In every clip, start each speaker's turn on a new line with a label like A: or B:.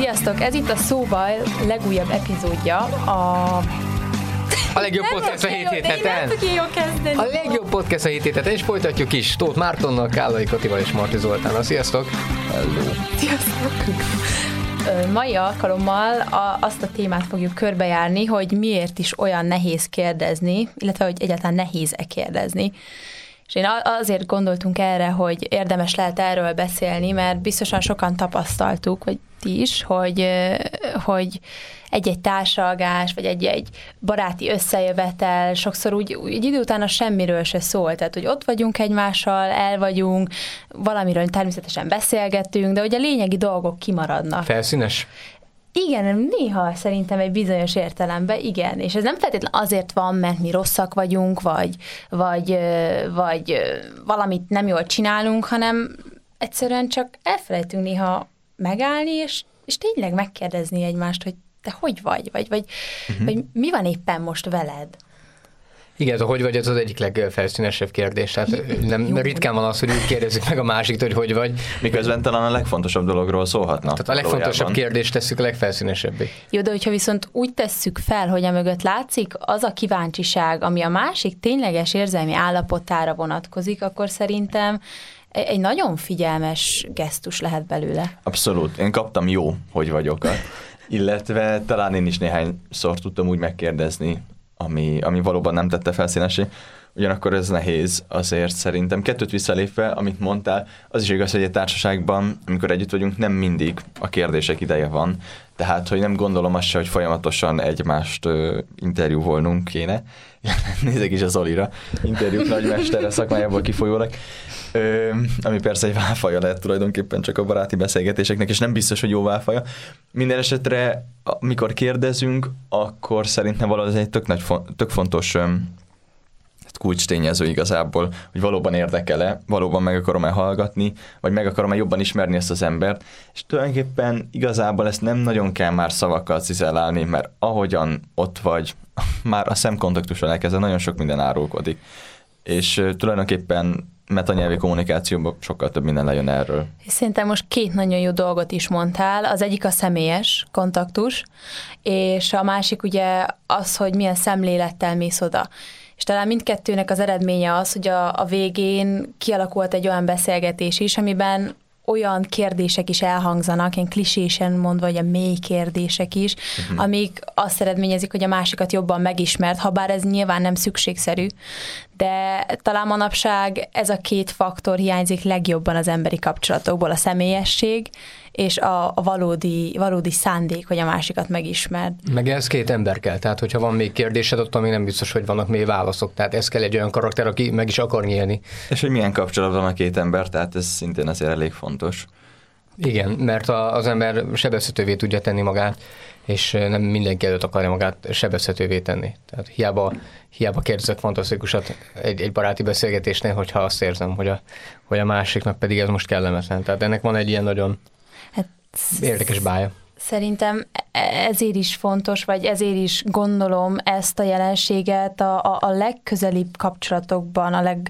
A: Sziasztok! Ez itt a Szóval legújabb epizódja. A
B: a legjobb
A: Nem
B: podcast a hét
A: kezdeni.
B: A legjobb podcast a hét héten, és folytatjuk is. Tóth Mártonnal, Kállai Katival és Marti Zoltánnal. Sziasztok! Hello.
A: Sziasztok! Mai alkalommal a, azt a témát fogjuk körbejárni, hogy miért is olyan nehéz kérdezni, illetve hogy egyáltalán nehéz-e kérdezni. És én azért gondoltunk erre, hogy érdemes lehet erről beszélni, mert biztosan sokan tapasztaltuk, vagy ti is, hogy, hogy egy-egy társalgás, vagy egy-egy baráti összejövetel sokszor úgy, úgy idő után a semmiről se szól. Tehát, hogy ott vagyunk egymással, el vagyunk, valamiről természetesen beszélgetünk, de hogy a lényegi dolgok kimaradnak.
B: Felszínes?
A: Igen, néha szerintem egy bizonyos értelemben igen, és ez nem feltétlenül azért van, mert mi rosszak vagyunk, vagy, vagy, vagy valamit nem jól csinálunk, hanem egyszerűen csak elfelejtünk néha megállni, és, és tényleg megkérdezni egymást, hogy te hogy vagy, vagy, vagy, uh-huh. vagy mi van éppen most veled?
B: Igen, ez a hogy vagy, ez az egyik legfelszínesebb kérdés. Tehát nem,
A: Jó.
B: ritkán van az, hogy úgy kérdezzük meg a másiktól, hogy hogy vagy.
C: Miközben talán a legfontosabb dologról szólhatna.
B: Tehát a legfontosabb
C: valójában.
B: kérdést tesszük a legfelszínesebbé.
A: Jó, de hogyha viszont úgy tesszük fel, hogy a mögött látszik az a kíváncsiság, ami a másik tényleges érzelmi állapotára vonatkozik, akkor szerintem egy egy nagyon figyelmes gesztus lehet belőle.
C: Abszolút. Én kaptam jó, hogy vagyokat. Illetve talán én is néhányszor tudtam úgy megkérdezni, ami, ami valóban nem tette felszínesé. Ugyanakkor ez nehéz azért szerintem. Kettőt visszalépve, amit mondtál, az is igaz, hogy egy társaságban, amikor együtt vagyunk, nem mindig a kérdések ideje van. Tehát, hogy nem gondolom azt se, hogy folyamatosan egymást ö, interjúvolnunk kéne. Nézek is az Olira, interjúk nagymestere szakmájából kifolyólag. Ö, ami persze egy válfaja lehet tulajdonképpen csak a baráti beszélgetéseknek, és nem biztos, hogy jó válfaja. Minden esetre, amikor kérdezünk, akkor szerintem valahogy ez egy tök, nagy, tök fontos kulcs tényező igazából, hogy valóban érdekel-e, valóban meg akarom-e hallgatni, vagy meg akarom-e jobban ismerni ezt az embert, és tulajdonképpen igazából ezt nem nagyon kell már szavakkal cizellálni, mert ahogyan ott vagy, már a szemkontaktusra elkezdve nagyon sok minden árulkodik. És tulajdonképpen metanyelvi kommunikációban sokkal több minden lejön erről.
A: Szerintem most két nagyon jó dolgot is mondtál. Az egyik a személyes kontaktus, és a másik ugye az, hogy milyen szemlélettel mész oda. És talán mindkettőnek az eredménye az, hogy a, a végén kialakult egy olyan beszélgetés is, amiben olyan kérdések is elhangzanak, ilyen klisésen mondva, vagy a mély kérdések is, uh-huh. amik azt eredményezik, hogy a másikat jobban megismert, ha bár ez nyilván nem szükségszerű, de talán manapság ez a két faktor hiányzik legjobban az emberi kapcsolatokból, a személyesség és a, a valódi, valódi szándék, hogy a másikat megismerd.
B: Meg ez két ember kell, tehát hogyha van még kérdésed, ott még nem biztos, hogy vannak még válaszok. Tehát ez kell egy olyan karakter, aki meg is akar nyílni.
C: És hogy milyen kapcsolat van a két ember, tehát ez szintén azért elég fontos.
B: Igen, mert a, az ember sebezhetővé tudja tenni magát, és nem mindenki előtt akarja magát sebezhetővé tenni. Tehát hiába, hiába kérdezek fantasztikusat egy, egy baráti beszélgetésnél, hogyha azt érzem, hogy a, hogy a másiknak pedig ez most kellemetlen. Tehát ennek van egy ilyen nagyon érdekes bája.
A: Szerintem ezért is fontos, vagy ezért is gondolom ezt a jelenséget a, a, a legközelibb kapcsolatokban, a leg,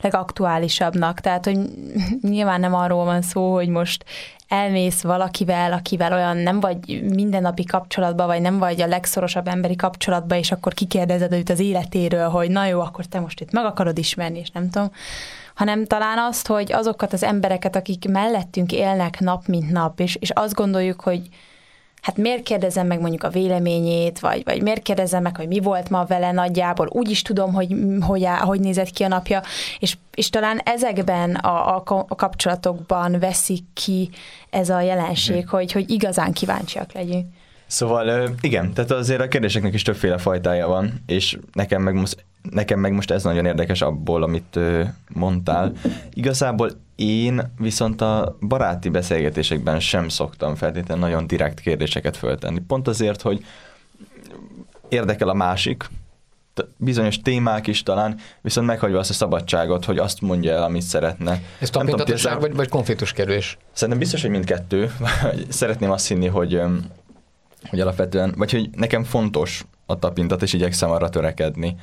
A: legaktuálisabbnak. Tehát, hogy nyilván nem arról van szó, hogy most elmész valakivel, akivel olyan nem vagy mindennapi kapcsolatban, vagy nem vagy a legszorosabb emberi kapcsolatban, és akkor kikérdezed őt az életéről, hogy na jó, akkor te most itt meg akarod ismerni, és nem tudom hanem talán azt, hogy azokat az embereket, akik mellettünk élnek nap mint nap, és, és azt gondoljuk, hogy hát miért kérdezem meg mondjuk a véleményét, vagy, vagy miért kérdezem meg, hogy mi volt ma vele nagyjából, úgy is tudom, hogy hogy, hogy nézett ki a napja, és, és talán ezekben a, a, kapcsolatokban veszik ki ez a jelenség, hogy, hogy igazán kíváncsiak legyünk.
C: Szóval igen, tehát azért a kérdéseknek is többféle fajtája van, és nekem meg most, nekem meg most ez nagyon érdekes abból, amit mondtál. Igazából én viszont a baráti beszélgetésekben sem szoktam feltétlenül nagyon direkt kérdéseket föltenni. Pont azért, hogy érdekel a másik, bizonyos témák is talán, viszont meghagyva azt a szabadságot, hogy azt mondja el, amit szeretne.
B: Ez tapintatosság vagy, vagy konfliktuskerülés?
C: Szerintem biztos, hogy mindkettő. Szeretném azt hinni, hogy, hogy alapvetően, vagy hogy nekem fontos a tapintat, és igyekszem arra törekedni.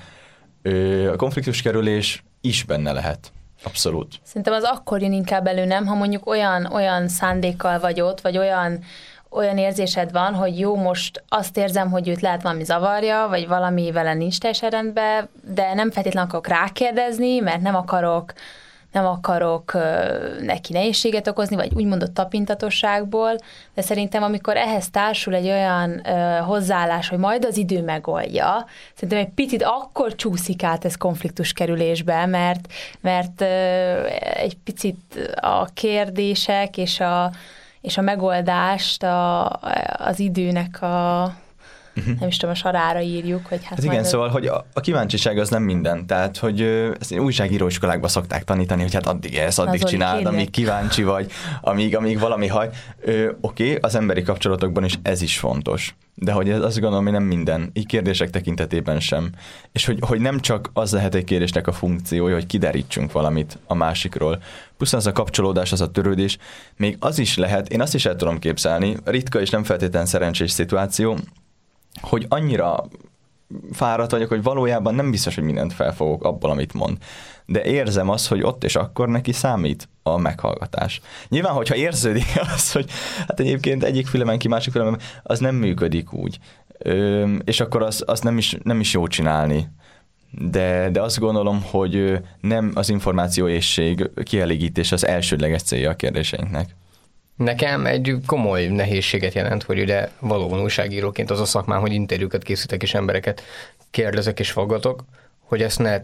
C: A konfliktuskerülés is benne lehet. Abszolút.
A: Szerintem az akkor jön inkább elő, nem? Ha mondjuk olyan, olyan szándékkal vagy ott, vagy olyan, olyan érzésed van, hogy jó, most azt érzem, hogy őt lehet valami zavarja, vagy valami vele nincs teljesen rendben, de nem feltétlenül akarok rákérdezni, mert nem akarok nem akarok neki nehézséget okozni, vagy úgymondott tapintatosságból, de szerintem amikor ehhez társul egy olyan hozzáállás, hogy majd az idő megoldja, szerintem egy picit akkor csúszik át ez konfliktus kerülésbe, mert, mert egy picit a kérdések és a, és a megoldást a, az időnek a, uh-huh. nem is tudom, a sarára írjuk, hogy hát,
C: hát igen, szóval, hogy a, a kíváncsiság az nem minden, tehát, hogy ezt újságíró iskolákban szokták tanítani, hogy hát addig ez, addig csináld, amíg kíváncsi vagy, amíg, amíg valami haj. Oké, okay, az emberi kapcsolatokban is ez is fontos, de hogy ez azt gondolom, hogy nem minden, így kérdések tekintetében sem. És hogy, hogy nem csak az lehet egy kérdésnek a funkciója, hogy kiderítsünk valamit a másikról, plusz az a kapcsolódás, az a törődés, még az is lehet, én azt is el tudom képzelni, ritka és nem feltétlenül szerencsés szituáció, hogy annyira fáradt vagyok, hogy valójában nem biztos, hogy mindent felfogok abból, amit mond. De érzem azt, hogy ott és akkor neki számít a meghallgatás. Nyilván, hogyha érződik az, hogy hát egyébként egyik fülemen ki, másik fülemen, az nem működik úgy. Ö, és akkor az, az nem, is, nem is jó csinálni. De, de azt gondolom, hogy nem az információ ésség kielégítés az elsődleges célja a kérdéseinknek.
B: Nekem egy komoly nehézséget jelent, hogy ugye valóban újságíróként az a szakmám, hogy interjúkat készítek és embereket kérdezek és fogatok, hogy ezt ne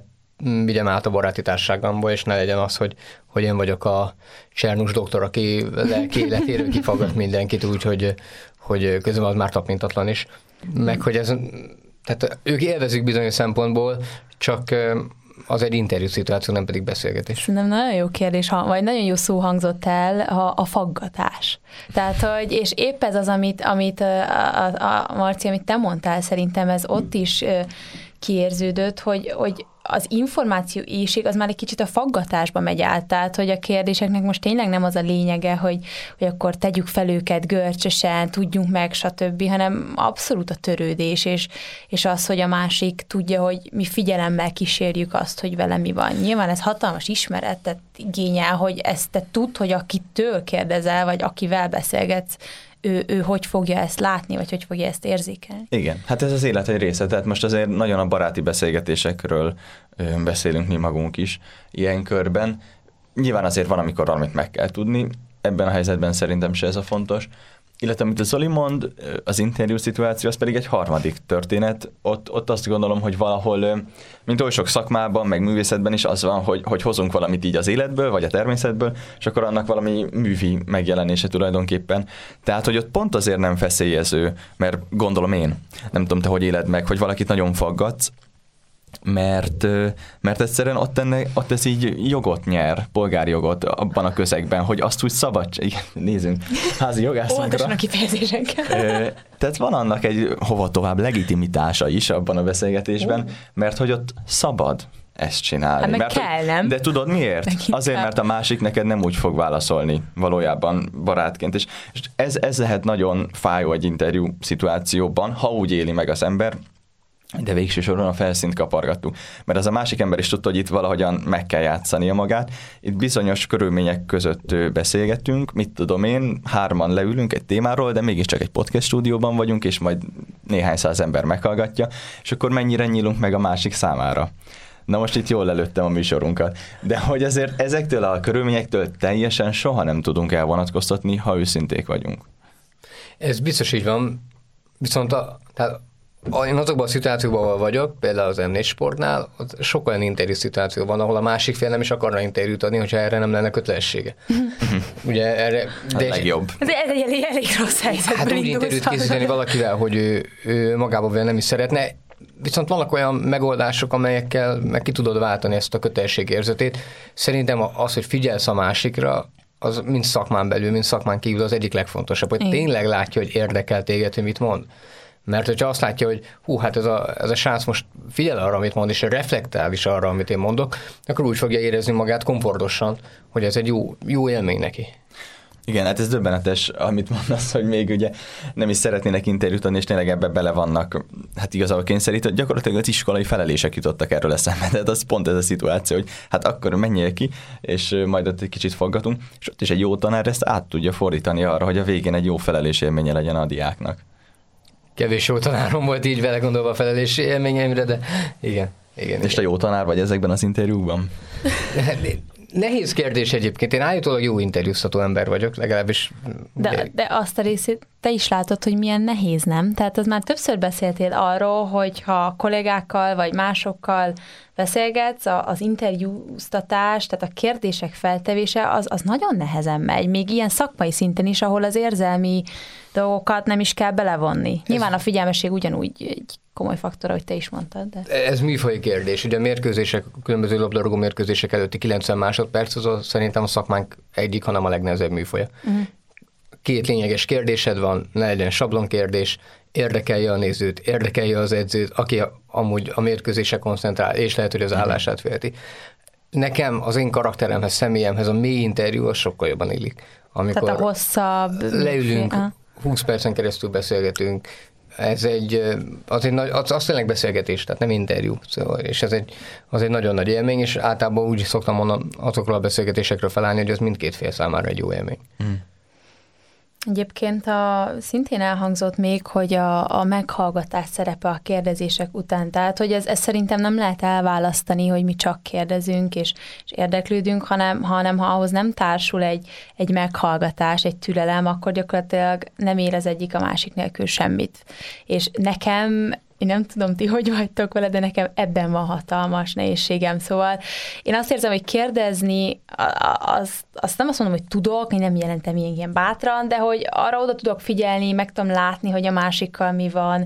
B: vigyem át a baráti társaságomból, és ne legyen az, hogy, hogy én vagyok a Csernus doktor, aki lelki életéről kifaggat mindenkit úgy, hogy, hogy közben az már tapintatlan is. Meg hogy ez, tehát ők élvezik bizonyos szempontból, csak az egy interjú szituáció, nem pedig beszélgetés.
A: Szerintem nagyon jó kérdés, vagy nagyon jó szó hangzott el a, a faggatás. Tehát, hogy, és épp ez az, amit, amit a, a, a Marci, amit te mondtál, szerintem ez ott is kiérződött, hogy, hogy az információ éjség az már egy kicsit a faggatásba megy át, tehát hogy a kérdéseknek most tényleg nem az a lényege, hogy, hogy akkor tegyük fel őket görcsösen, tudjunk meg, stb., hanem abszolút a törődés, és, és az, hogy a másik tudja, hogy mi figyelemmel kísérjük azt, hogy vele mi van. Nyilván ez hatalmas ismeretet igényel, hogy ezt te tudd, hogy akitől kérdezel, vagy akivel beszélgetsz, ő, ő hogy fogja ezt látni, vagy hogy fogja ezt érzékelni.
C: Igen, hát ez az élet egy része, tehát most azért nagyon a baráti beszélgetésekről beszélünk mi magunk is ilyen körben. Nyilván azért van, amikor valamit meg kell tudni, ebben a helyzetben szerintem se ez a fontos, illetve amit a Zoli mond, az interjú szituáció, az pedig egy harmadik történet. Ott, ott azt gondolom, hogy valahol, mint oly sok szakmában, meg művészetben is az van, hogy, hogy hozunk valamit így az életből, vagy a természetből, és akkor annak valami művi megjelenése tulajdonképpen. Tehát, hogy ott pont azért nem feszélyező, mert gondolom én, nem tudom te, hogy éled meg, hogy valakit nagyon faggatsz, mert, mert egyszerűen ott, enne, ott ez így jogot nyer, polgári jogot abban a közegben, hogy azt úgy szabad, igen, nézzünk, házi jogászunkra.
A: Óvatosan a kifejezésekkel.
C: Tehát van annak egy hova tovább legitimitása is abban a beszélgetésben, mert hogy ott szabad ezt csinálni. Hát
A: meg
C: mert,
A: kell, nem?
C: De tudod miért? Nekik Azért, kell. mert a másik neked nem úgy fog válaszolni valójában barátként. És, és ez, ez lehet nagyon fájó egy interjú szituációban, ha úgy éli meg az ember, de végső soron a felszínt kapargattuk. Mert az a másik ember is tudta, hogy itt valahogyan meg kell játszania magát. Itt bizonyos körülmények között beszélgetünk, mit tudom én, hárman leülünk egy témáról, de mégiscsak egy podcast stúdióban vagyunk, és majd néhány száz ember meghallgatja, és akkor mennyire nyílunk meg a másik számára. Na most itt jól előttem a műsorunkat. De hogy azért ezektől a körülményektől teljesen soha nem tudunk elvonatkoztatni, ha őszinték vagyunk.
B: Ez biztos így van, viszont a, tehát én azokban a szituációkban, ahol vagyok, például az M4 sportnál, ott sok olyan interjú szituáció van, ahol a másik fél nem is akarna interjút adni, hogyha erre nem lenne kötelessége. Ugye erre...
C: De a legjobb.
A: Ez egy elég, elég rossz helyzet.
B: Hát úgy interjút készíteni valakivel, hogy ő, ő magában nem is szeretne, viszont vannak olyan megoldások, amelyekkel meg ki tudod váltani ezt a kötelességérzetét. Szerintem az, hogy figyelsz a másikra, az mind szakmán belül, mind szakmán kívül az egyik legfontosabb, hogy tényleg látja, hogy érdekel téged, hogy mit mond. Mert hogyha azt látja, hogy hú, hát ez a, ez a srác most figyel arra, amit mond, és reflektál is arra, amit én mondok, akkor úgy fogja érezni magát komfortosan, hogy ez egy jó, jó élmény neki.
C: Igen, hát ez döbbenetes, amit mondasz, hogy még ugye nem is szeretnének interjút adni, és tényleg ebbe bele vannak, hát igazából kényszerített, gyakorlatilag az iskolai felelések jutottak erről eszembe, tehát az pont ez a szituáció, hogy hát akkor menjél ki, és majd ott egy kicsit foggatunk, és ott is egy jó tanár ezt át tudja fordítani arra, hogy a végén egy jó felelés élménye legyen a diáknak.
B: Kevés jó tanárom volt így vele gondolva a felelés élményeimre, de igen. Igen,
C: és te jó tanár vagy ezekben az interjúkban?
B: Nehéz kérdés egyébként. Én állítólag jó interjúztató ember vagyok, legalábbis.
A: De, de azt a részét te is látod, hogy milyen nehéz, nem? Tehát az már többször beszéltél arról, hogy ha kollégákkal vagy másokkal beszélgetsz, az interjúztatás, tehát a kérdések feltevése, az, az nagyon nehezen megy, még ilyen szakmai szinten is, ahol az érzelmi dolgokat nem is kell belevonni. Ez... Nyilván a figyelmesség ugyanúgy egy komoly faktor, ahogy te is mondtad. De...
B: Ez műfaj kérdés. Ugye a mérkőzések, a különböző labdarúgó mérkőzések előtti 90 másodperc, az szerintem a szakmánk egyik, hanem a legnehezebb műfaja. Uh-huh. Két lényeges kérdésed van, ne legyen sablonkérdés, érdekelje a nézőt, érdekelje az edzőt, aki amúgy a mérkőzése koncentrál, és lehet, hogy az állását félti. Nekem, az én karakteremhez, személyemhez a mély interjú az sokkal jobban illik.
A: Amikor Tehát a hosszabb...
B: Leülünk, 20 percen keresztül beszélgetünk, ez egy, az, egy nagy, az, az tényleg beszélgetés, tehát nem interjú, szóval, és ez egy, az egy nagyon nagy élmény, és általában úgy szoktam mondani azokról a beszélgetésekről felállni, hogy ez mindkét fél számára egy jó élmény. Mm.
A: Egyébként a, szintén elhangzott még, hogy a, a meghallgatás szerepe a kérdezések után. Tehát, hogy ez, ez szerintem nem lehet elválasztani, hogy mi csak kérdezünk és, és érdeklődünk, hanem, hanem ha ahhoz nem társul egy, egy meghallgatás, egy türelem, akkor gyakorlatilag nem ér az egyik a másik nélkül semmit. És nekem én nem tudom, ti hogy vagytok vele, de nekem ebben van hatalmas nehézségem. Szóval én azt érzem, hogy kérdezni, az, azt nem azt mondom, hogy tudok, én nem jelentem ilyen, ilyen bátran, de hogy arra oda tudok figyelni, meg tudom látni, hogy a másikkal mi van,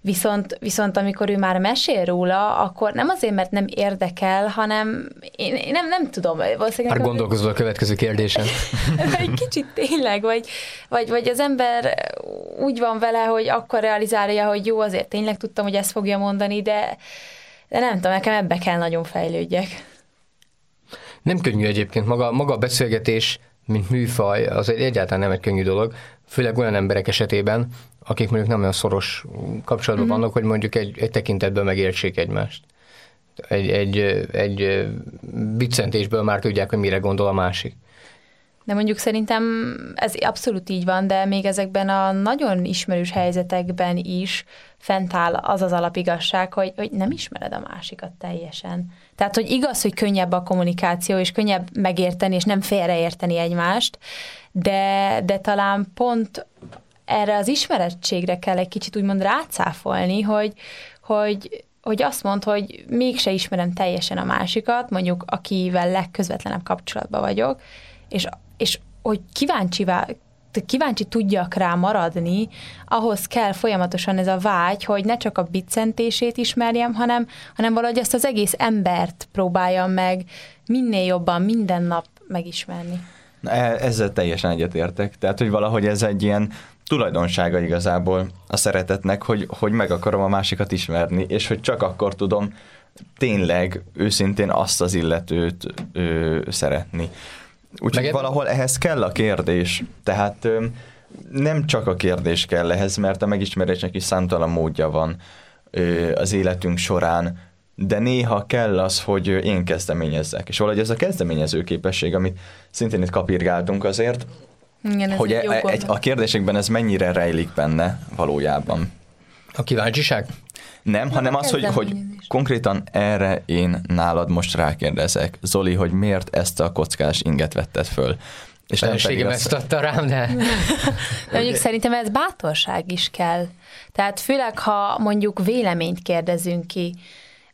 A: Viszont, viszont amikor ő már mesél róla, akkor nem azért, mert nem érdekel, hanem én, én nem, nem tudom.
B: Valószínűleg már gondolkozol a következő kérdésen.
A: egy kicsit tényleg, vagy, vagy, vagy az ember úgy van vele, hogy akkor realizálja, hogy jó, azért tényleg tudtam, hogy ezt fogja mondani, de, de nem tudom, nekem ebbe kell nagyon fejlődjek.
B: Nem könnyű egyébként. Maga, maga a beszélgetés, mint műfaj, az egy, egyáltalán nem egy könnyű dolog, főleg olyan emberek esetében, akik mondjuk nem olyan szoros kapcsolatban mm-hmm. vannak, hogy mondjuk egy, egy tekintetben megértsék egymást. Egy, egy, egy biccentésből már tudják, hogy mire gondol a másik.
A: De mondjuk szerintem ez abszolút így van, de még ezekben a nagyon ismerős helyzetekben is fent áll az az alapigasság, hogy, hogy nem ismered a másikat teljesen. Tehát, hogy igaz, hogy könnyebb a kommunikáció, és könnyebb megérteni, és nem félreérteni egymást, de, de talán pont erre az ismerettségre kell egy kicsit úgymond rácáfolni, hogy, hogy, hogy azt mond, hogy mégse ismerem teljesen a másikat, mondjuk akivel legközvetlenebb kapcsolatban vagyok, és, és hogy kíváncsi, kíváncsi tudjak rá maradni, ahhoz kell folyamatosan ez a vágy, hogy ne csak a biccentését ismerjem, hanem, hanem valahogy ezt az egész embert próbáljam meg minél jobban minden nap megismerni.
C: E, ezzel teljesen egyetértek. Tehát, hogy valahogy ez egy ilyen tulajdonsága igazából a szeretetnek, hogy, hogy meg akarom a másikat ismerni, és hogy csak akkor tudom tényleg őszintén azt az illetőt ö, szeretni. Úgyhogy valahol ehhez kell a kérdés. Tehát nem csak a kérdés kell ehhez, mert a megismerésnek is számtalan módja van az életünk során, de néha kell az, hogy én kezdeményezzek. És valahogy ez a kezdeményező képesség, amit szintén itt kapirgáltunk azért, igen, hogy egy, e- egy, a kérdésekben ez mennyire rejlik benne valójában.
B: A kíváncsiság?
C: Nem, hanem az, hogy, hogy konkrétan erre én nálad most rákérdezek. Zoli, hogy miért ezt a kockás inget vetted föl?
B: És nem pedig ezt adta rám, de...
A: de mondjuk szerintem ez bátorság is kell. Tehát főleg, ha mondjuk véleményt kérdezünk ki,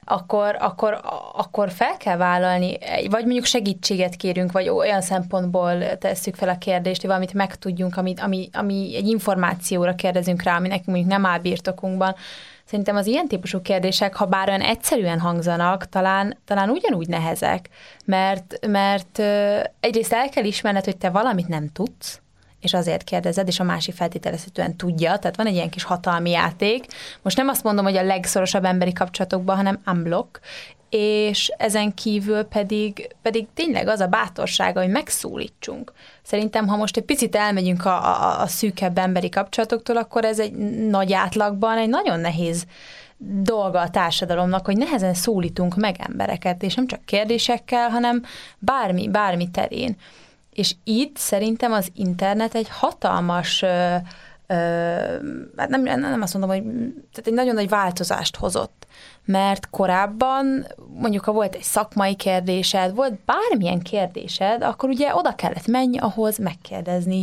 A: akkor, akkor, akkor fel kell vállalni, vagy mondjuk segítséget kérünk, vagy olyan szempontból tesszük fel a kérdést, hogy valamit megtudjunk, ami, ami, ami egy információra kérdezünk rá, ami nekünk mondjuk nem áll birtokunkban. Szerintem az ilyen típusú kérdések, ha bár olyan egyszerűen hangzanak, talán, talán ugyanúgy nehezek, mert, mert egyrészt el kell ismerned, hogy te valamit nem tudsz, és azért kérdezed, és a másik feltételezhetően tudja, tehát van egy ilyen kis hatalmi játék. Most nem azt mondom, hogy a legszorosabb emberi kapcsolatokban, hanem unblock, és ezen kívül pedig, pedig tényleg az a bátorsága, hogy megszólítsunk. Szerintem, ha most egy picit elmegyünk a, a, a szűkebb emberi kapcsolatoktól, akkor ez egy nagy átlagban egy nagyon nehéz dolga a társadalomnak, hogy nehezen szólítunk meg embereket, és nem csak kérdésekkel, hanem bármi, bármi terén. És itt szerintem az internet egy hatalmas ö, ö, hát nem, nem azt mondom, hogy tehát egy nagyon nagy változást hozott mert korábban mondjuk ha volt egy szakmai kérdésed, volt bármilyen kérdésed, akkor ugye oda kellett menni ahhoz megkérdezni.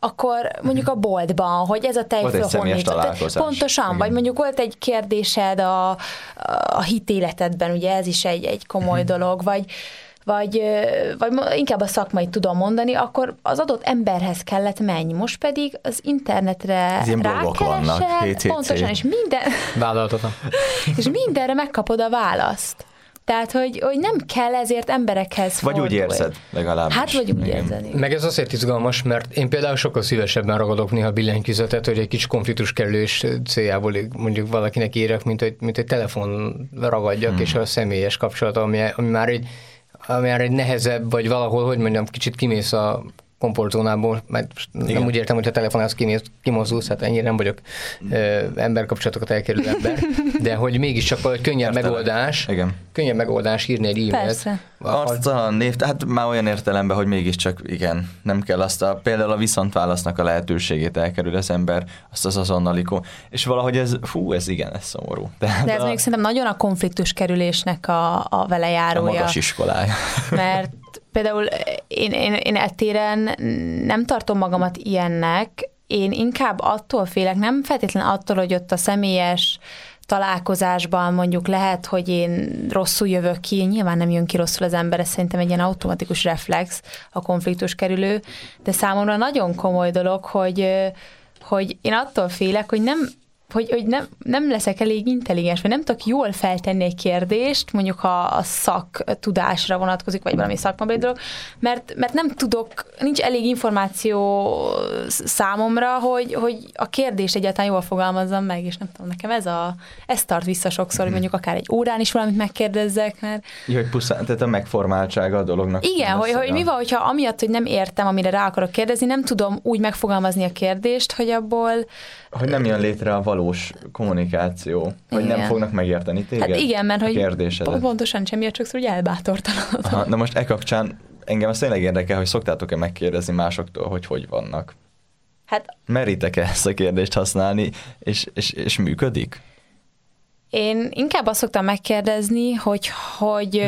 A: Akkor mondjuk a boltban, hogy ez a tejföl
C: honnét.
A: Pontosan, Igen. vagy mondjuk volt egy kérdésed a, a hitéletedben, ugye ez is egy, egy komoly mhm. dolog, vagy vagy, vagy inkább a szakmai tudom mondani, akkor az adott emberhez kellett menni. Most pedig az internetre rákeresel, pontosan, és minden... és mindenre megkapod a választ. Tehát, hogy, hogy nem kell ezért emberekhez
C: Vagy fordulni. úgy érzed, legalábbis.
A: Hát, vagy úgy érzed. Igen.
B: Meg ez azért izgalmas, mert én például sokkal szívesebben ragadok néha billentyűzetet, hogy egy kis konfliktus kerülés céljából mondjuk valakinek írek, mint hogy, mint egy telefon ragadjak, hmm. és a személyes kapcsolat, ami, ami már egy ami már egy nehezebb, vagy valahol, hogy mondjam, kicsit kimész a komfortzónából, mert Igen. nem úgy értem, hogy a telefonálsz kimész, kimozdulsz, hát ennyire nem vagyok ö, emberkapcsolatokat elkerülő ember, de hogy mégiscsak valahogy könnyebb Értelem. megoldás, Igen. könnyebb megoldás írni egy e-mailt.
A: Persze.
C: Arca, név, tehát már olyan értelemben, hogy mégiscsak igen, nem kell azt a, például a viszontválasznak a lehetőségét elkerül az ember, azt az azonnalikó, és valahogy ez, fú, ez igen, ez szomorú.
A: Tehát De ez a, még szerintem nagyon a konfliktus kerülésnek a, a velejárója.
C: A magas iskolája.
A: Mert például én, én, én ettéren nem tartom magamat ilyennek, én inkább attól félek, nem feltétlenül attól, hogy ott a személyes találkozásban mondjuk lehet, hogy én rosszul jövök ki, nyilván nem jön ki rosszul az ember, ez szerintem egy ilyen automatikus reflex a konfliktus kerülő, de számomra nagyon komoly dolog, hogy, hogy én attól félek, hogy nem hogy, hogy nem, nem leszek elég intelligens, vagy nem tudok jól feltenni egy kérdést, mondjuk ha a szak tudásra vonatkozik, vagy valami szakmai dolog, mert, mert nem tudok, nincs elég információ számomra, hogy, hogy a kérdést egyáltalán jól fogalmazzam meg, és nem tudom, nekem ez a, ez tart vissza sokszor, hogy mhm. mondjuk akár egy órán is valamit megkérdezzek, mert...
C: Jó, hogy pusztán, tehát a megformáltsága a dolognak.
A: Igen, hogy, hogy mi van, hogyha amiatt, hogy nem értem, amire rá akarok kérdezni, nem tudom úgy megfogalmazni a kérdést, hogy abból
C: hogy nem jön létre a valós kommunikáció, hogy igen. nem fognak megérteni téged
A: Hát igen, mert hogy
C: kérdésedet.
A: pontosan semmiért sokszor úgy elbátortalanodom.
C: Na most e kapcsán engem azt tényleg érdekel, hogy szoktátok-e megkérdezni másoktól, hogy hogy vannak? Hát... Meritek-e ezt a kérdést használni, és, és, és működik?
A: Én inkább azt szoktam megkérdezni, hogy, hogy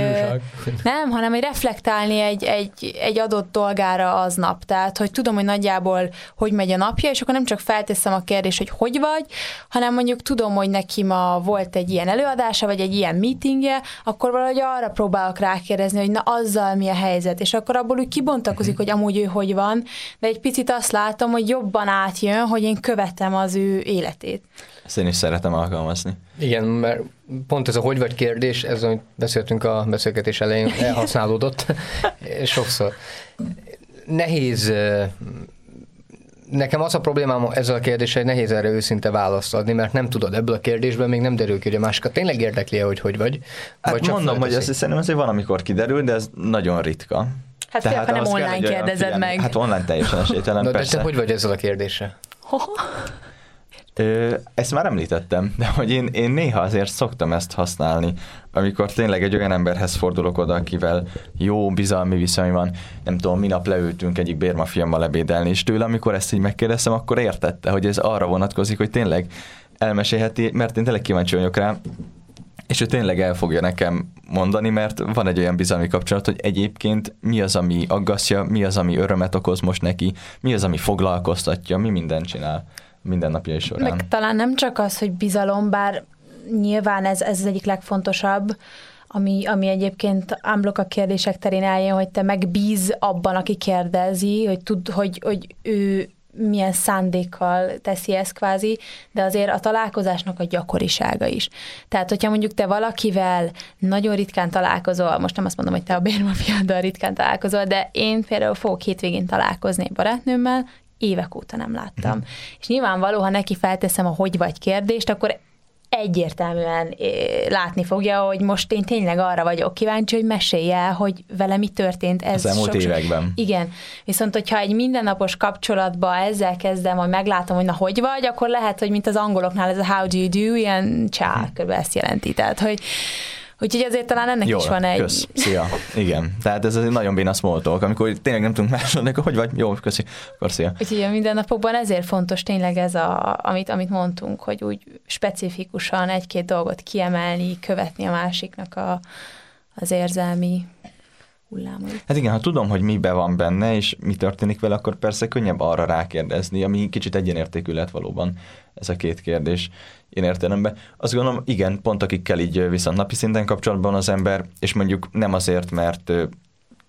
A: nem, hanem hogy reflektálni egy, egy, egy adott dolgára aznap. Tehát, hogy tudom, hogy nagyjából hogy megy a napja, és akkor nem csak felteszem a kérdést, hogy hogy vagy, hanem mondjuk tudom, hogy neki ma volt egy ilyen előadása, vagy egy ilyen meetingje, akkor valahogy arra próbálok rákérdezni, hogy na azzal mi a helyzet, és akkor abból úgy kibontakozik, hogy amúgy ő hogy van, de egy picit azt látom, hogy jobban átjön, hogy én követem az ő életét.
C: Ezt én is szeretem alkalmazni.
B: Igen, mert pont ez a hogy vagy kérdés, ez, amit beszéltünk a beszélgetés elején, elhasználódott sokszor. Nehéz Nekem az a problémám ezzel a kérdéssel, hogy nehéz erre őszinte választ adni, mert nem tudod ebből a kérdésből, még nem derül ki, hogy a másikat tényleg érdekli hogy hogy vagy.
C: Hát
B: vagy
C: csak mondom, hogy azt szerintem azért van, amikor kiderül, de ez nagyon ritka.
A: Hát Tehát fél, ha nem online kell, kérdezed meg.
C: Hát online teljesen esélytelen,
B: Na,
C: persze.
B: De te hogy vagy ezzel a kérdéssel?
C: Ezt már említettem, de hogy én, én néha azért szoktam ezt használni, amikor tényleg egy olyan emberhez fordulok oda, akivel jó bizalmi viszony van, nem tudom, minap leültünk egyik bérmafiammal lebédelni, és tőle, amikor ezt így megkérdeztem, akkor értette, hogy ez arra vonatkozik, hogy tényleg elmesélheti, mert én tényleg kíváncsi vagyok rá, és ő tényleg el fogja nekem mondani, mert van egy olyan bizalmi kapcsolat, hogy egyébként mi az, ami aggasztja, mi az, ami örömet okoz most neki, mi az, ami foglalkoztatja, mi mindent csinál mindennapjai során.
A: Meg talán nem csak az, hogy bizalom, bár nyilván ez, ez az egyik legfontosabb, ami, ami egyébként ámblok a kérdések terén eljön, hogy te megbíz abban, aki kérdezi, hogy tud, hogy, hogy ő milyen szándékkal teszi ezt kvázi, de azért a találkozásnak a gyakorisága is. Tehát, hogyha mondjuk te valakivel nagyon ritkán találkozol, most nem azt mondom, hogy te a bérmafiáddal ritkán találkozol, de én például fogok hétvégén találkozni barátnőmmel, évek óta nem láttam. Mm. És nyilvánvaló, ha neki felteszem a hogy vagy kérdést, akkor egyértelműen látni fogja, hogy most én tényleg arra vagyok kíváncsi, hogy mesélj el, hogy vele mi történt.
C: Ez Az elmúlt sok, években.
A: Igen. Viszont, hogyha egy mindennapos kapcsolatba ezzel kezdem, hogy meglátom, hogy na hogy vagy, akkor lehet, hogy mint az angoloknál ez a how do you do, ilyen csá, hm. ezt jelenti. Tehát, hogy Úgyhogy azért talán ennek
C: Jól,
A: is van egy...
C: Kösz. Szia. Igen. Tehát ez egy nagyon béna small talk, amikor tényleg nem tudunk másolni, akkor hogy vagy? Jó, köszi. Akkor szia.
A: Úgyhogy a mindennapokban ezért fontos tényleg ez, a, amit, amit mondtunk, hogy úgy specifikusan egy-két dolgot kiemelni, követni a másiknak a, az érzelmi hullámait.
C: Hát igen, ha tudom, hogy mibe van benne, és mi történik vele, akkor persze könnyebb arra rákérdezni, ami kicsit egyenértékű lett valóban ez a két kérdés én értelemben. Azt gondolom, igen, pont akikkel így viszont napi szinten kapcsolatban az ember, és mondjuk nem azért, mert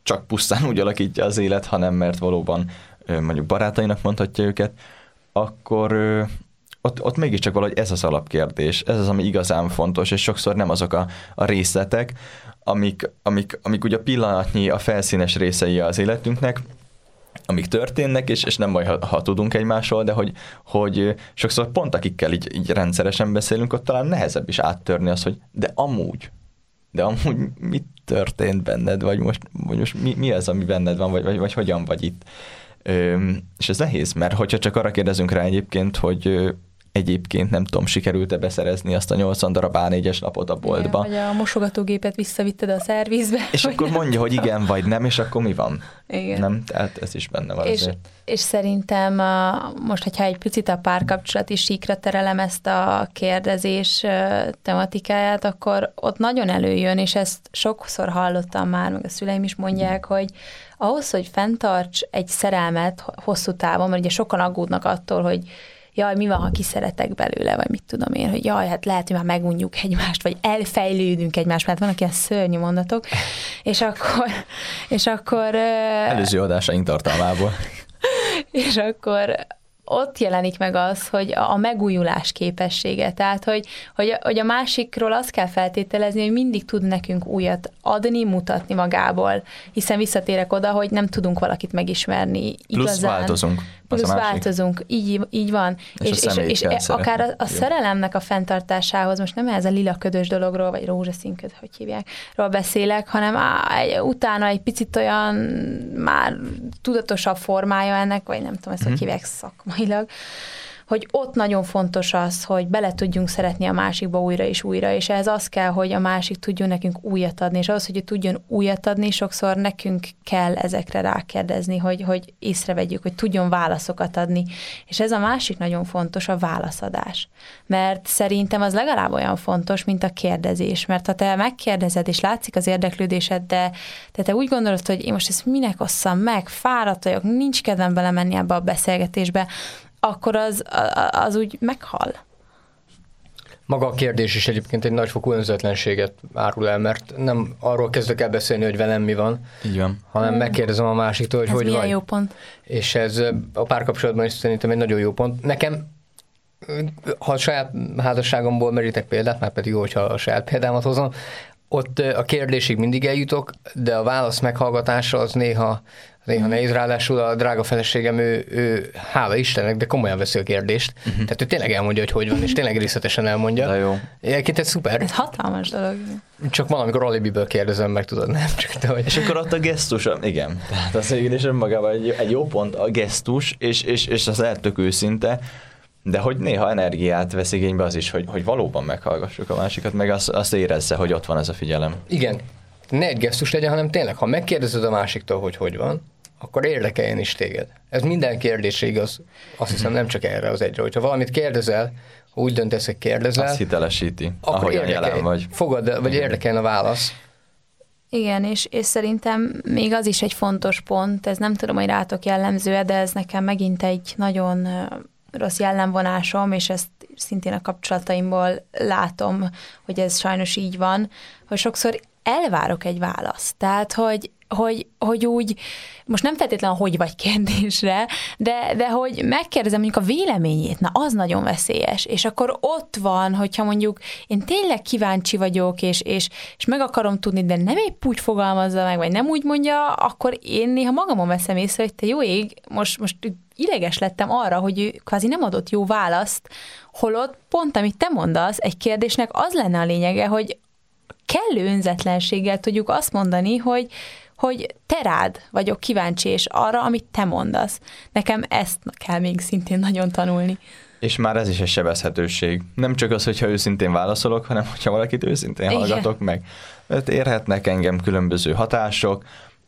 C: csak pusztán úgy alakítja az élet, hanem mert valóban mondjuk barátainak mondhatja őket, akkor ott, ott mégiscsak valahogy ez az alapkérdés, ez az, ami igazán fontos, és sokszor nem azok a, a részletek, amik, amik, amik ugye a pillanatnyi, a felszínes részei az életünknek, amik történnek, és, és nem baj, ha, ha tudunk egymásról, de hogy, hogy sokszor pont akikkel így, így rendszeresen beszélünk, ott talán nehezebb is áttörni az, hogy de amúgy, de amúgy mit történt benned, vagy most, vagy most mi, mi az, ami benned van, vagy, vagy, vagy hogyan vagy itt. Ö, és ez nehéz, mert hogyha csak arra kérdezünk rá egyébként, hogy egyébként nem tudom, sikerült-e beszerezni azt a 80 darab A4-es napot a boltba.
A: Igen, vagy a mosogatógépet visszavitted a szervizbe.
C: És akkor mondja, hogy igen vagy nem, és akkor mi van? Igen. Nem, tehát ez is benne van
A: és,
C: azért.
A: És szerintem most, hogyha egy picit a párkapcsolati síkra terelem ezt a kérdezés tematikáját, akkor ott nagyon előjön, és ezt sokszor hallottam már, meg a szüleim is mondják, hogy ahhoz, hogy fenntarts egy szerelmet hosszú távon, mert ugye sokan aggódnak attól, hogy jaj, mi van, ha kiszeretek belőle, vagy mit tudom én, hogy jaj, hát lehet, hogy már megunjuk egymást, vagy elfejlődünk egymást, mert vannak ilyen szörnyű mondatok, és akkor, és akkor...
C: Előző adásaink tartalmából.
A: és akkor ott jelenik meg az, hogy a megújulás képessége. Tehát, hogy, hogy, hogy a másikról azt kell feltételezni, hogy mindig tud nekünk újat adni, mutatni magából, hiszen visszatérek oda, hogy nem tudunk valakit megismerni.
C: Igazán. Plusz változunk.
A: Plusz változunk, így, így van.
C: És, és, és, és
A: akár a, a szerelemnek a fenntartásához, most nem ez a lila ködös dologról, vagy rózsaszín köd, hogy hívják, ról beszélek, hanem á, egy, utána egy picit olyan már tudatosabb formája ennek, vagy nem tudom, ezt mm. hogy mhm. hívják szakmailag, hogy ott nagyon fontos az, hogy bele tudjunk szeretni a másikba újra és újra, és ez az kell, hogy a másik tudjon nekünk újat adni, és az, hogy tudjon újat adni, sokszor nekünk kell ezekre rákérdezni, hogy, hogy észrevegyük, hogy tudjon válaszokat adni. És ez a másik nagyon fontos, a válaszadás. Mert szerintem az legalább olyan fontos, mint a kérdezés, mert ha te megkérdezed, és látszik az érdeklődésed, de, de te úgy gondolod, hogy én most ezt minek osszam meg, fáradt vagyok, nincs kedvem belemenni ebbe a beszélgetésbe, akkor az, az úgy meghal.
B: Maga a kérdés is egyébként egy nagyfokú önzetlenséget árul el, mert nem arról kezdek el beszélni, hogy velem mi van,
C: Így van.
B: hanem hmm. megkérdezem a másiktól, hogy
A: ez
B: hogy
A: van. jó pont.
B: És ez a párkapcsolatban is szerintem egy nagyon jó pont. Nekem ha a saját házasságomból merítek példát, már pedig jó, hogyha a saját példámat hozom, ott a kérdésig mindig eljutok, de a válasz meghallgatása az néha Néha nehéz, ráadásul a drága feleségem, ő, ő hála Istennek, de komolyan veszi a kérdést. Uh-huh. Tehát ő tényleg elmondja, hogy hogy van, és tényleg részletesen elmondja.
C: De jó.
B: Egyébként ez szuper.
A: Ez hatalmas dolog.
B: Csak valamikor alibiből kérdezem meg, tudod, nem csak te
C: hogy... És akkor ott a gesztus, igen. Tehát az is önmagában egy, egy jó pont a gesztus, és, és, és az lehet tök őszinte, de hogy néha energiát vesz igénybe az is, hogy, hogy valóban meghallgassuk a másikat, meg azt, azt érezze, hogy ott van ez a figyelem.
B: Igen. Ne egy gesztus legyen, hanem tényleg, ha megkérdezed a másiktól, hogy hogy van, akkor érdekeljen is téged. Ez minden kérdésre igaz, azt hiszem nem csak erre az egyre. Hogyha valamit kérdezel, úgy döntesz, hogy kérdezel,
C: azt hitelesíti,
B: akkor ahogyan jelen vagy. Fogad, vagy érdekeljen a válasz.
A: Igen, és, és szerintem még az is egy fontos pont, ez nem tudom, hogy rátok jellemző de ez nekem megint egy nagyon rossz jellemvonásom, és ezt szintén a kapcsolataimból látom, hogy ez sajnos így van, hogy sokszor elvárok egy választ. Tehát, hogy hogy, hogy úgy, most nem feltétlenül hogy vagy kérdésre, de, de hogy megkérdezem mondjuk a véleményét, na az nagyon veszélyes, és akkor ott van, hogyha mondjuk én tényleg kíváncsi vagyok, és, és, és meg akarom tudni, de nem épp úgy fogalmazza meg, vagy nem úgy mondja, akkor én néha magamon veszem észre, hogy te jó ég, most, most ideges lettem arra, hogy ő kvázi nem adott jó választ, holott pont amit te mondasz, egy kérdésnek az lenne a lényege, hogy kellő önzetlenséggel tudjuk azt mondani, hogy, hogy te rád vagyok kíváncsi, és arra, amit te mondasz. Nekem ezt kell még szintén nagyon tanulni.
C: És már ez is egy sebezhetőség. Nem csak az, hogyha őszintén válaszolok, hanem hogyha valakit őszintén Igen. hallgatok meg. Mert érhetnek engem különböző hatások,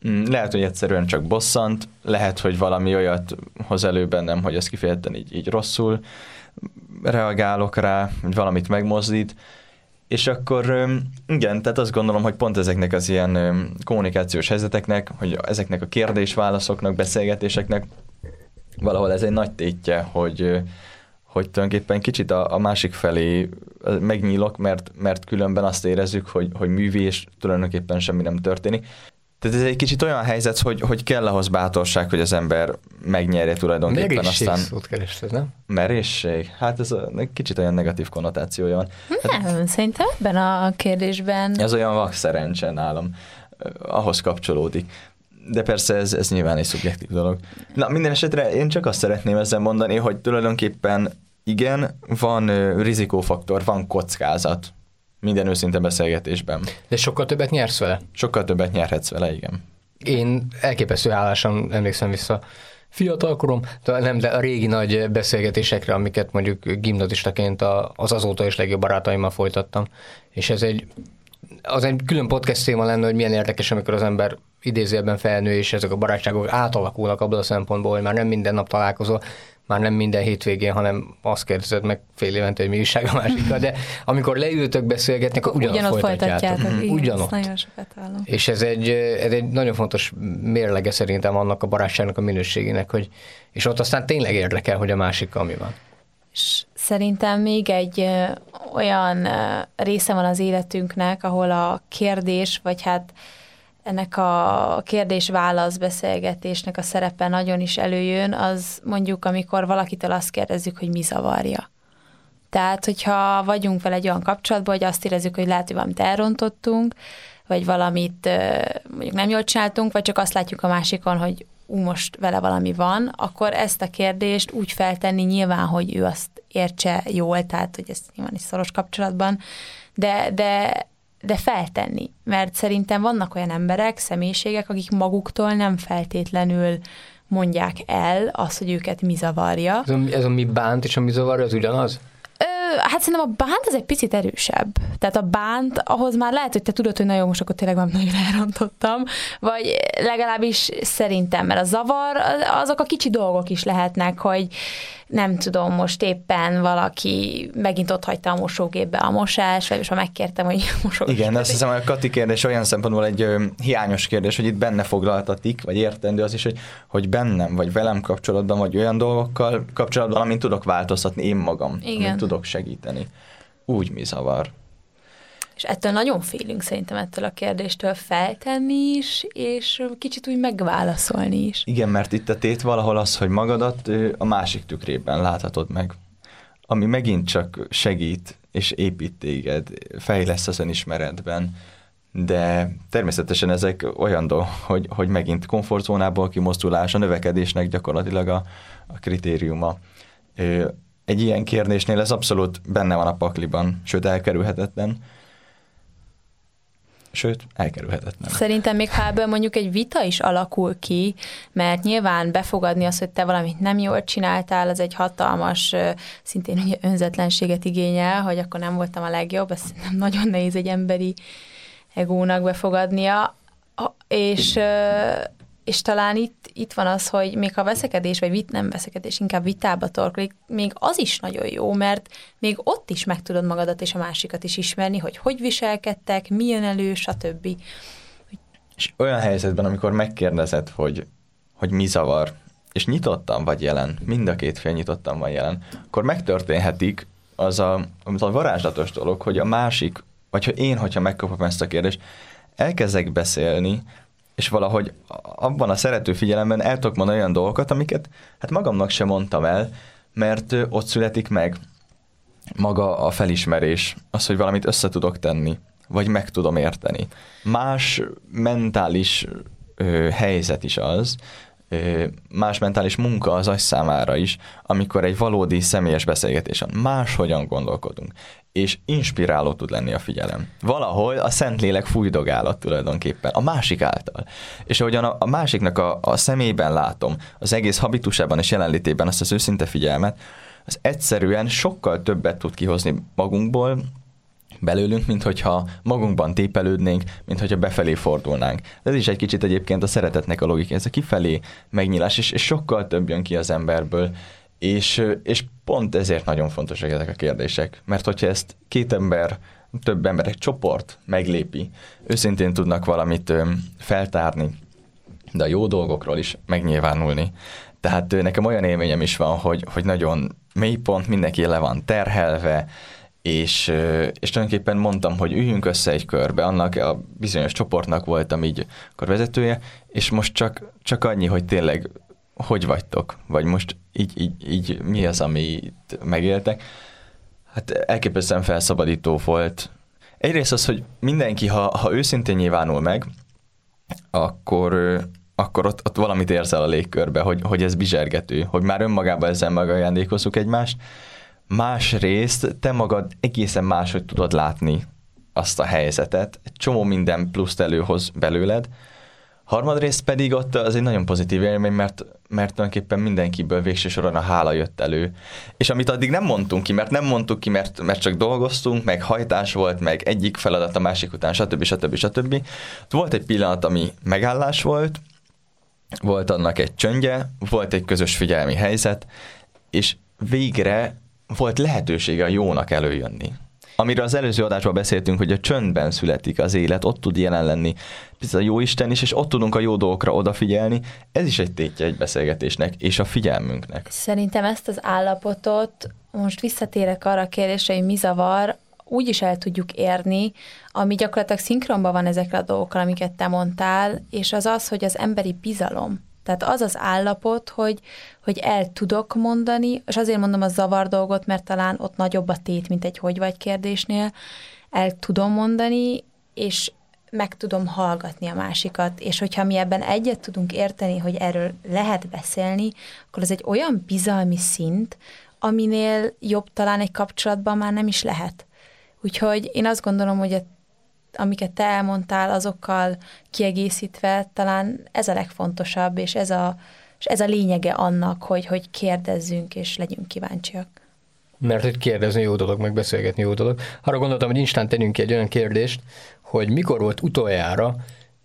C: mm, lehet, hogy egyszerűen csak bosszant, lehet, hogy valami olyat hoz elő bennem, hogy ezt kifejezetten így, így rosszul reagálok rá, hogy valamit megmozdít, és akkor igen, tehát azt gondolom, hogy pont ezeknek az ilyen kommunikációs helyzeteknek, hogy ezeknek a kérdés-válaszoknak, beszélgetéseknek valahol ez egy nagy tétje, hogy, hogy tulajdonképpen kicsit a, a másik felé megnyílok, mert, mert különben azt érezzük, hogy, hogy művi, és tulajdonképpen semmi nem történik. Tehát ez egy kicsit olyan helyzet, hogy, hogy kell ahhoz bátorság, hogy az ember megnyerje tulajdonképpen
B: Merészség
C: aztán...
B: szót kerested, nem?
C: Merészség? Hát ez a, kicsit olyan negatív konnotációja van.
A: Hát, nem, szerintem ebben a kérdésben...
C: Ez olyan vak szerencse nálam, ahhoz kapcsolódik. De persze ez, ez nyilván egy szubjektív dolog. Na, minden esetre én csak azt szeretném ezzel mondani, hogy tulajdonképpen igen, van rizikófaktor, van kockázat minden őszinte beszélgetésben.
B: De sokkal többet nyersz vele?
C: Sokkal többet nyerhetsz vele, igen.
B: Én elképesztő álláson emlékszem vissza fiatalkorom, de nem, de a régi nagy beszélgetésekre, amiket mondjuk gimnazistaként az azóta is legjobb barátaimmal folytattam. És ez egy, az egy külön podcast téma lenne, hogy milyen érdekes, amikor az ember idézőjelben felnő, és ezek a barátságok átalakulnak abból a szempontból, hogy már nem minden nap találkozol, már nem minden hétvégén, hanem azt kérdezed meg fél évente, hogy mi újság a másikkal, de amikor leültök beszélgetni, akkor ugyanott, ugyanott folytatjátok.
A: folytatjátok. ugyanott. nagyon sokat
B: És ez egy, ez egy nagyon fontos mérlege szerintem annak a barátságnak a minőségének, hogy, és ott aztán tényleg érdekel, hogy a másikkal mi van.
A: És szerintem még egy olyan része van az életünknek, ahol a kérdés, vagy hát ennek a kérdés-válasz beszélgetésnek a szerepe nagyon is előjön, az mondjuk, amikor valakitől azt kérdezzük, hogy mi zavarja. Tehát, hogyha vagyunk vele egy olyan kapcsolatban, hogy azt érezzük, hogy lehet, hogy valamit elrontottunk, vagy valamit mondjuk nem jól csináltunk, vagy csak azt látjuk a másikon, hogy ú, most vele valami van, akkor ezt a kérdést úgy feltenni nyilván, hogy ő azt értse jól, tehát, hogy ez nyilván is szoros kapcsolatban, de, de de feltenni, mert szerintem vannak olyan emberek, személyiségek, akik maguktól nem feltétlenül mondják el azt, hogy őket mi zavarja.
B: Ez a, ez a mi bánt és a mi zavarja, az ugyanaz?
A: hát szerintem a bánt az egy picit erősebb. Tehát a bánt, ahhoz már lehet, hogy te tudod, hogy nagyon most akkor tényleg nem nagyon elrontottam, vagy legalábbis szerintem, mert a zavar, azok a kicsi dolgok is lehetnek, hogy nem tudom, most éppen valaki megint ott hagyta a mosógépbe a mosás, vagy most már megkértem, hogy mosógép.
C: Igen, azt hiszem, hogy a Kati kérdés olyan szempontból egy ö, hiányos kérdés, hogy itt benne foglaltatik, vagy értendő az is, hogy, hogy bennem, vagy velem kapcsolatban, vagy olyan dolgokkal kapcsolatban, amin tudok változtatni én magam, Igen. amin tudok segíteni. Úgy mi zavar.
A: És ettől nagyon félünk szerintem ettől a kérdéstől feltenni is, és kicsit úgy megválaszolni is.
C: Igen, mert itt a tét valahol az, hogy magadat a másik tükrében láthatod meg, ami megint csak segít és épít téged, fejlesz az önismeretben, de természetesen ezek olyan dolgok, hogy, hogy megint komfortzónából kimozdulás, a növekedésnek gyakorlatilag a, a kritériuma. Egy ilyen kérdésnél ez abszolút benne van a pakliban, sőt elkerülhetetlen, sőt, elkerülhetetlen.
A: Szerintem még ha ebből mondjuk egy vita is alakul ki, mert nyilván befogadni azt, hogy te valamit nem jól csináltál, az egy hatalmas, szintén ugye önzetlenséget igényel, hogy akkor nem voltam a legjobb, ez nem nagyon nehéz egy emberi egónak befogadnia, és és talán itt, itt van az, hogy még ha veszekedés, vagy vit, nem veszekedés, inkább vitába torkolik, még az is nagyon jó, mert még ott is meg tudod magadat és a másikat is ismerni, hogy hogy viselkedtek, mi jön elő, stb.
C: És olyan helyzetben, amikor megkérdezed, hogy, hogy mi zavar, és nyitottan vagy jelen, mind a két fél nyitottan van jelen, akkor megtörténhetik az a, az a varázslatos dolog, hogy a másik, vagy ha én, hogyha megkapom ezt a kérdést, elkezdek beszélni, és valahogy abban a szerető figyelemben el tudok mondani olyan dolgokat, amiket hát magamnak sem mondtam el, mert ott születik meg maga a felismerés, az, hogy valamit össze tudok tenni, vagy meg tudom érteni. Más mentális ö, helyzet is az, ö, más mentális munka az agy számára is, amikor egy valódi személyes beszélgetésen máshogyan gondolkodunk, és inspiráló tud lenni a figyelem. Valahol a Szentlélek fújdogálat tulajdonképpen, a másik által. És ahogyan a, másiknak a, a szemében látom, az egész habitusában és jelenlétében azt az őszinte figyelmet, az egyszerűen sokkal többet tud kihozni magunkból, belőlünk, mint hogyha magunkban tépelődnénk, mint hogyha befelé fordulnánk. Ez is egy kicsit egyébként a szeretetnek a logika, ez a kifelé megnyílás, és, és sokkal több jön ki az emberből, és, és pont ezért nagyon fontosak ezek a kérdések, mert hogyha ezt két ember, több ember, egy csoport meglépi, őszintén tudnak valamit feltárni, de a jó dolgokról is megnyilvánulni. Tehát nekem olyan élményem is van, hogy, hogy nagyon mélypont, mindenki le van terhelve, és, és tulajdonképpen mondtam, hogy üljünk össze egy körbe, annak a bizonyos csoportnak voltam így akkor vezetője, és most csak, csak annyi, hogy tényleg hogy vagytok, vagy most így, így, így mi az, amit megéltek. Hát elképesztően felszabadító volt. Egyrészt az, hogy mindenki, ha, ha őszintén nyilvánul meg, akkor, akkor ott, ott valamit érzel a légkörbe, hogy, hogy ez bizsergető, hogy már önmagában ezzel megajándékozzuk egymást, Másrészt te magad egészen máshogy tudod látni azt a helyzetet, egy csomó minden pluszt előhoz belőled. Harmadrészt pedig ott az egy nagyon pozitív élmény, mert, mert tulajdonképpen mindenkiből végső soron a hála jött elő. És amit addig nem mondtunk ki, mert nem mondtuk ki, mert, mert csak dolgoztunk, meg hajtás volt, meg egyik feladat a másik után, stb. stb. stb. Volt egy pillanat, ami megállás volt, volt annak egy csöndje, volt egy közös figyelmi helyzet, és végre volt lehetősége a jónak előjönni. Amiről az előző adásban beszéltünk, hogy a csöndben születik az élet, ott tud jelen lenni a jó Isten is, és ott tudunk a jó dolgokra odafigyelni. Ez is egy tétje egy beszélgetésnek, és a figyelmünknek.
A: Szerintem ezt az állapotot, most visszatérek arra a kérdésre, hogy mi zavar, úgy is el tudjuk érni, ami gyakorlatilag szinkronban van ezekre a dolgokkal, amiket te mondtál, és az az, hogy az emberi bizalom tehát az az állapot, hogy, hogy el tudok mondani, és azért mondom a zavar dolgot, mert talán ott nagyobb a tét, mint egy hogy vagy kérdésnél, el tudom mondani, és meg tudom hallgatni a másikat, és hogyha mi ebben egyet tudunk érteni, hogy erről lehet beszélni, akkor ez egy olyan bizalmi szint, aminél jobb talán egy kapcsolatban már nem is lehet. Úgyhogy én azt gondolom, hogy a amiket te elmondtál, azokkal kiegészítve talán ez a legfontosabb, és ez a, és ez a lényege annak, hogy, hogy kérdezzünk, és legyünk kíváncsiak.
B: Mert hogy kérdezni jó dolog, meg beszélgetni jó dolog. Arra gondoltam, hogy instán tennünk egy olyan kérdést, hogy mikor volt utoljára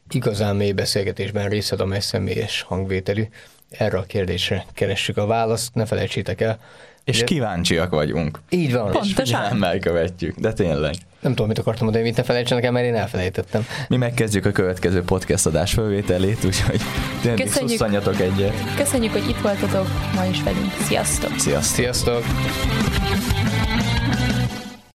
B: igazán mély beszélgetésben részed, amely személyes hangvételű. Erre a kérdésre keressük a választ, ne felejtsétek el.
C: És Ugye? kíváncsiak vagyunk.
B: Így van.
A: Pontosan.
C: És követjük, de tényleg.
B: Nem tudom, mit akartam mondani, mit ne felejtsenek el, mert én elfelejtettem.
C: Mi megkezdjük a következő podcast adás fölvételét, úgyhogy tényleg Köszönjük. egyet.
A: Köszönjük, hogy itt voltatok ma is velünk. Sziasztok!
C: Sziasztok!
B: Sziasztok!